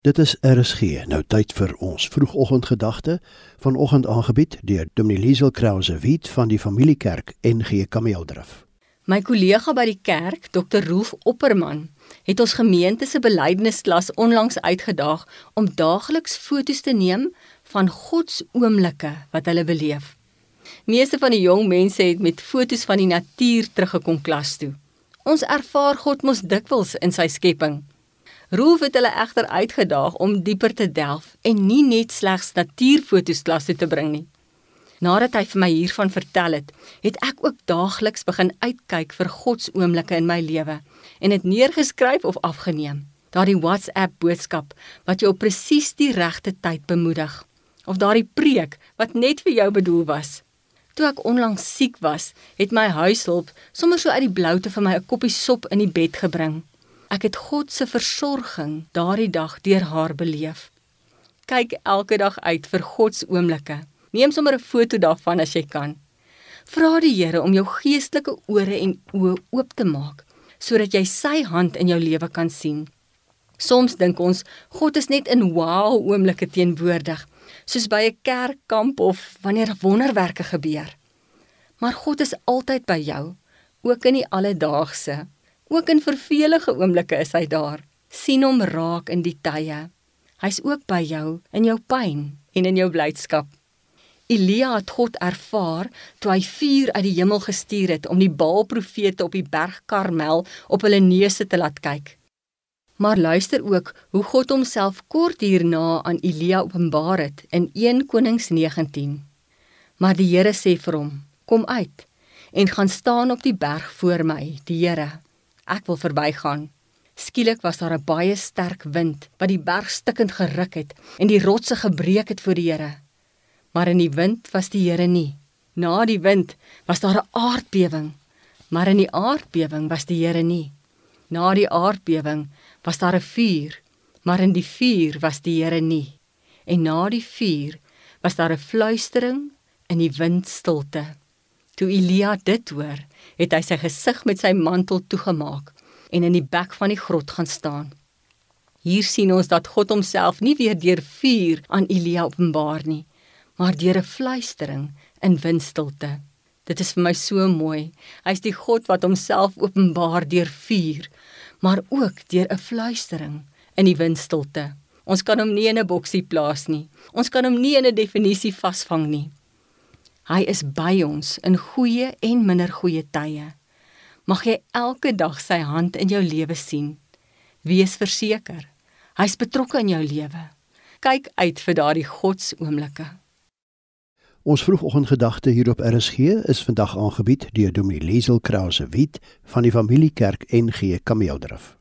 Dit is RSG. Nou tyd vir ons vroegoggendgedagte. Vanoggend aangebied deur Dominee Liesel Krause Wit van die Familiekerk NG Kameeldrif. My kollega by die kerk, Dr. Rolf Opperman, het ons gemeente se belydenisslas onlangs uitgedaag om daagliks foto's te neem van God se oomblikke wat hulle beleef. Meeste van die jong mense het met foto's van die natuur teruggekom klas toe. Ons ervaar God mos dikwels in sy skepping. Rolf het hulle egter uitgedaag om dieper te delf en nie net slegs natuurfoto's klas toe te bring nie. Nadat hy vir my hiervan vertel het, het ek ook daagliks begin uitkyk vir God se oomblikke in my lewe en dit neergeskryf of afgeneem. Daardie WhatsApp boodskap wat jou op presies die regte tyd bemoedig of daardie preek wat net vir jou bedoel was. Toe ek onlangs siek was, het my huishulp sommer so uit die bloute vir my 'n koppie sop in die bed gebring. Ek het God se versorging daardie dag deur haar beleef. Kyk elke dag uit vir God se oomblikke. Neem sommer 'n foto daarvan as jy kan. Vra die Here om jou geestelike ore en oë oop te maak sodat jy sy hand in jou lewe kan sien. Soms dink ons God is net in wow oomblikke teenwoordig, soos by 'n kerkkamp of wanneer wonderwerke gebeur. Maar God is altyd by jou, ook in die alledaagse. Ook in vervelige oomblikke is hy daar. sien hom raak in die tye. Hy's ook by jou in jou pyn en in jou blydskap. Elia het God ervaar toe hy vuur uit die hemel gestuur het om die Baal-profete op die berg Karmel op hulle neuse te laat kyk. Maar luister ook hoe God homself kort hierna aan Elia openbaar het in 1 Konings 19. Maar die Here sê vir hom: "Kom uit en gaan staan op die berg voor my, die Here." Ek wil verbygaan. Skielik was daar 'n baie sterk wind wat die berg stikkend geruk het en die rotse gebreek het voor die Here. Maar in die wind was die Here nie. Na die wind was daar 'n aardbewing, maar in die aardbewing was die Here nie. Na die aardbewing was daar 'n vuur, maar in die vuur was die Here nie. En na die vuur was daar 'n fluistering in die windstilte. Toe Elia dit hoor, het hy sy gesig met sy mantel toegemaak en in die bek van die grot gaan staan. Hier sien ons dat God homself nie weer deur vuur aan Elia openbaar nie, maar deur 'n fluistering in windstilte. Dit is vir my so mooi. Hy's die God wat homself openbaar deur vuur, maar ook deur 'n fluistering in die windstilte. Ons kan hom nie in 'n boksie plaas nie. Ons kan hom nie in 'n definisie vasvang nie. Hy is by ons in goeie en minder goeie tye. Mag jy elke dag sy hand in jou lewe sien. Wees verseker, hy's betrokke in jou lewe. Kyk uit vir daardie godsoomblikke. Ons vroegoggendgedagte hier op RSG is vandag aangebied deur Dominee Liesel Krause Wit van die Familiekerk NG Kameeldrif.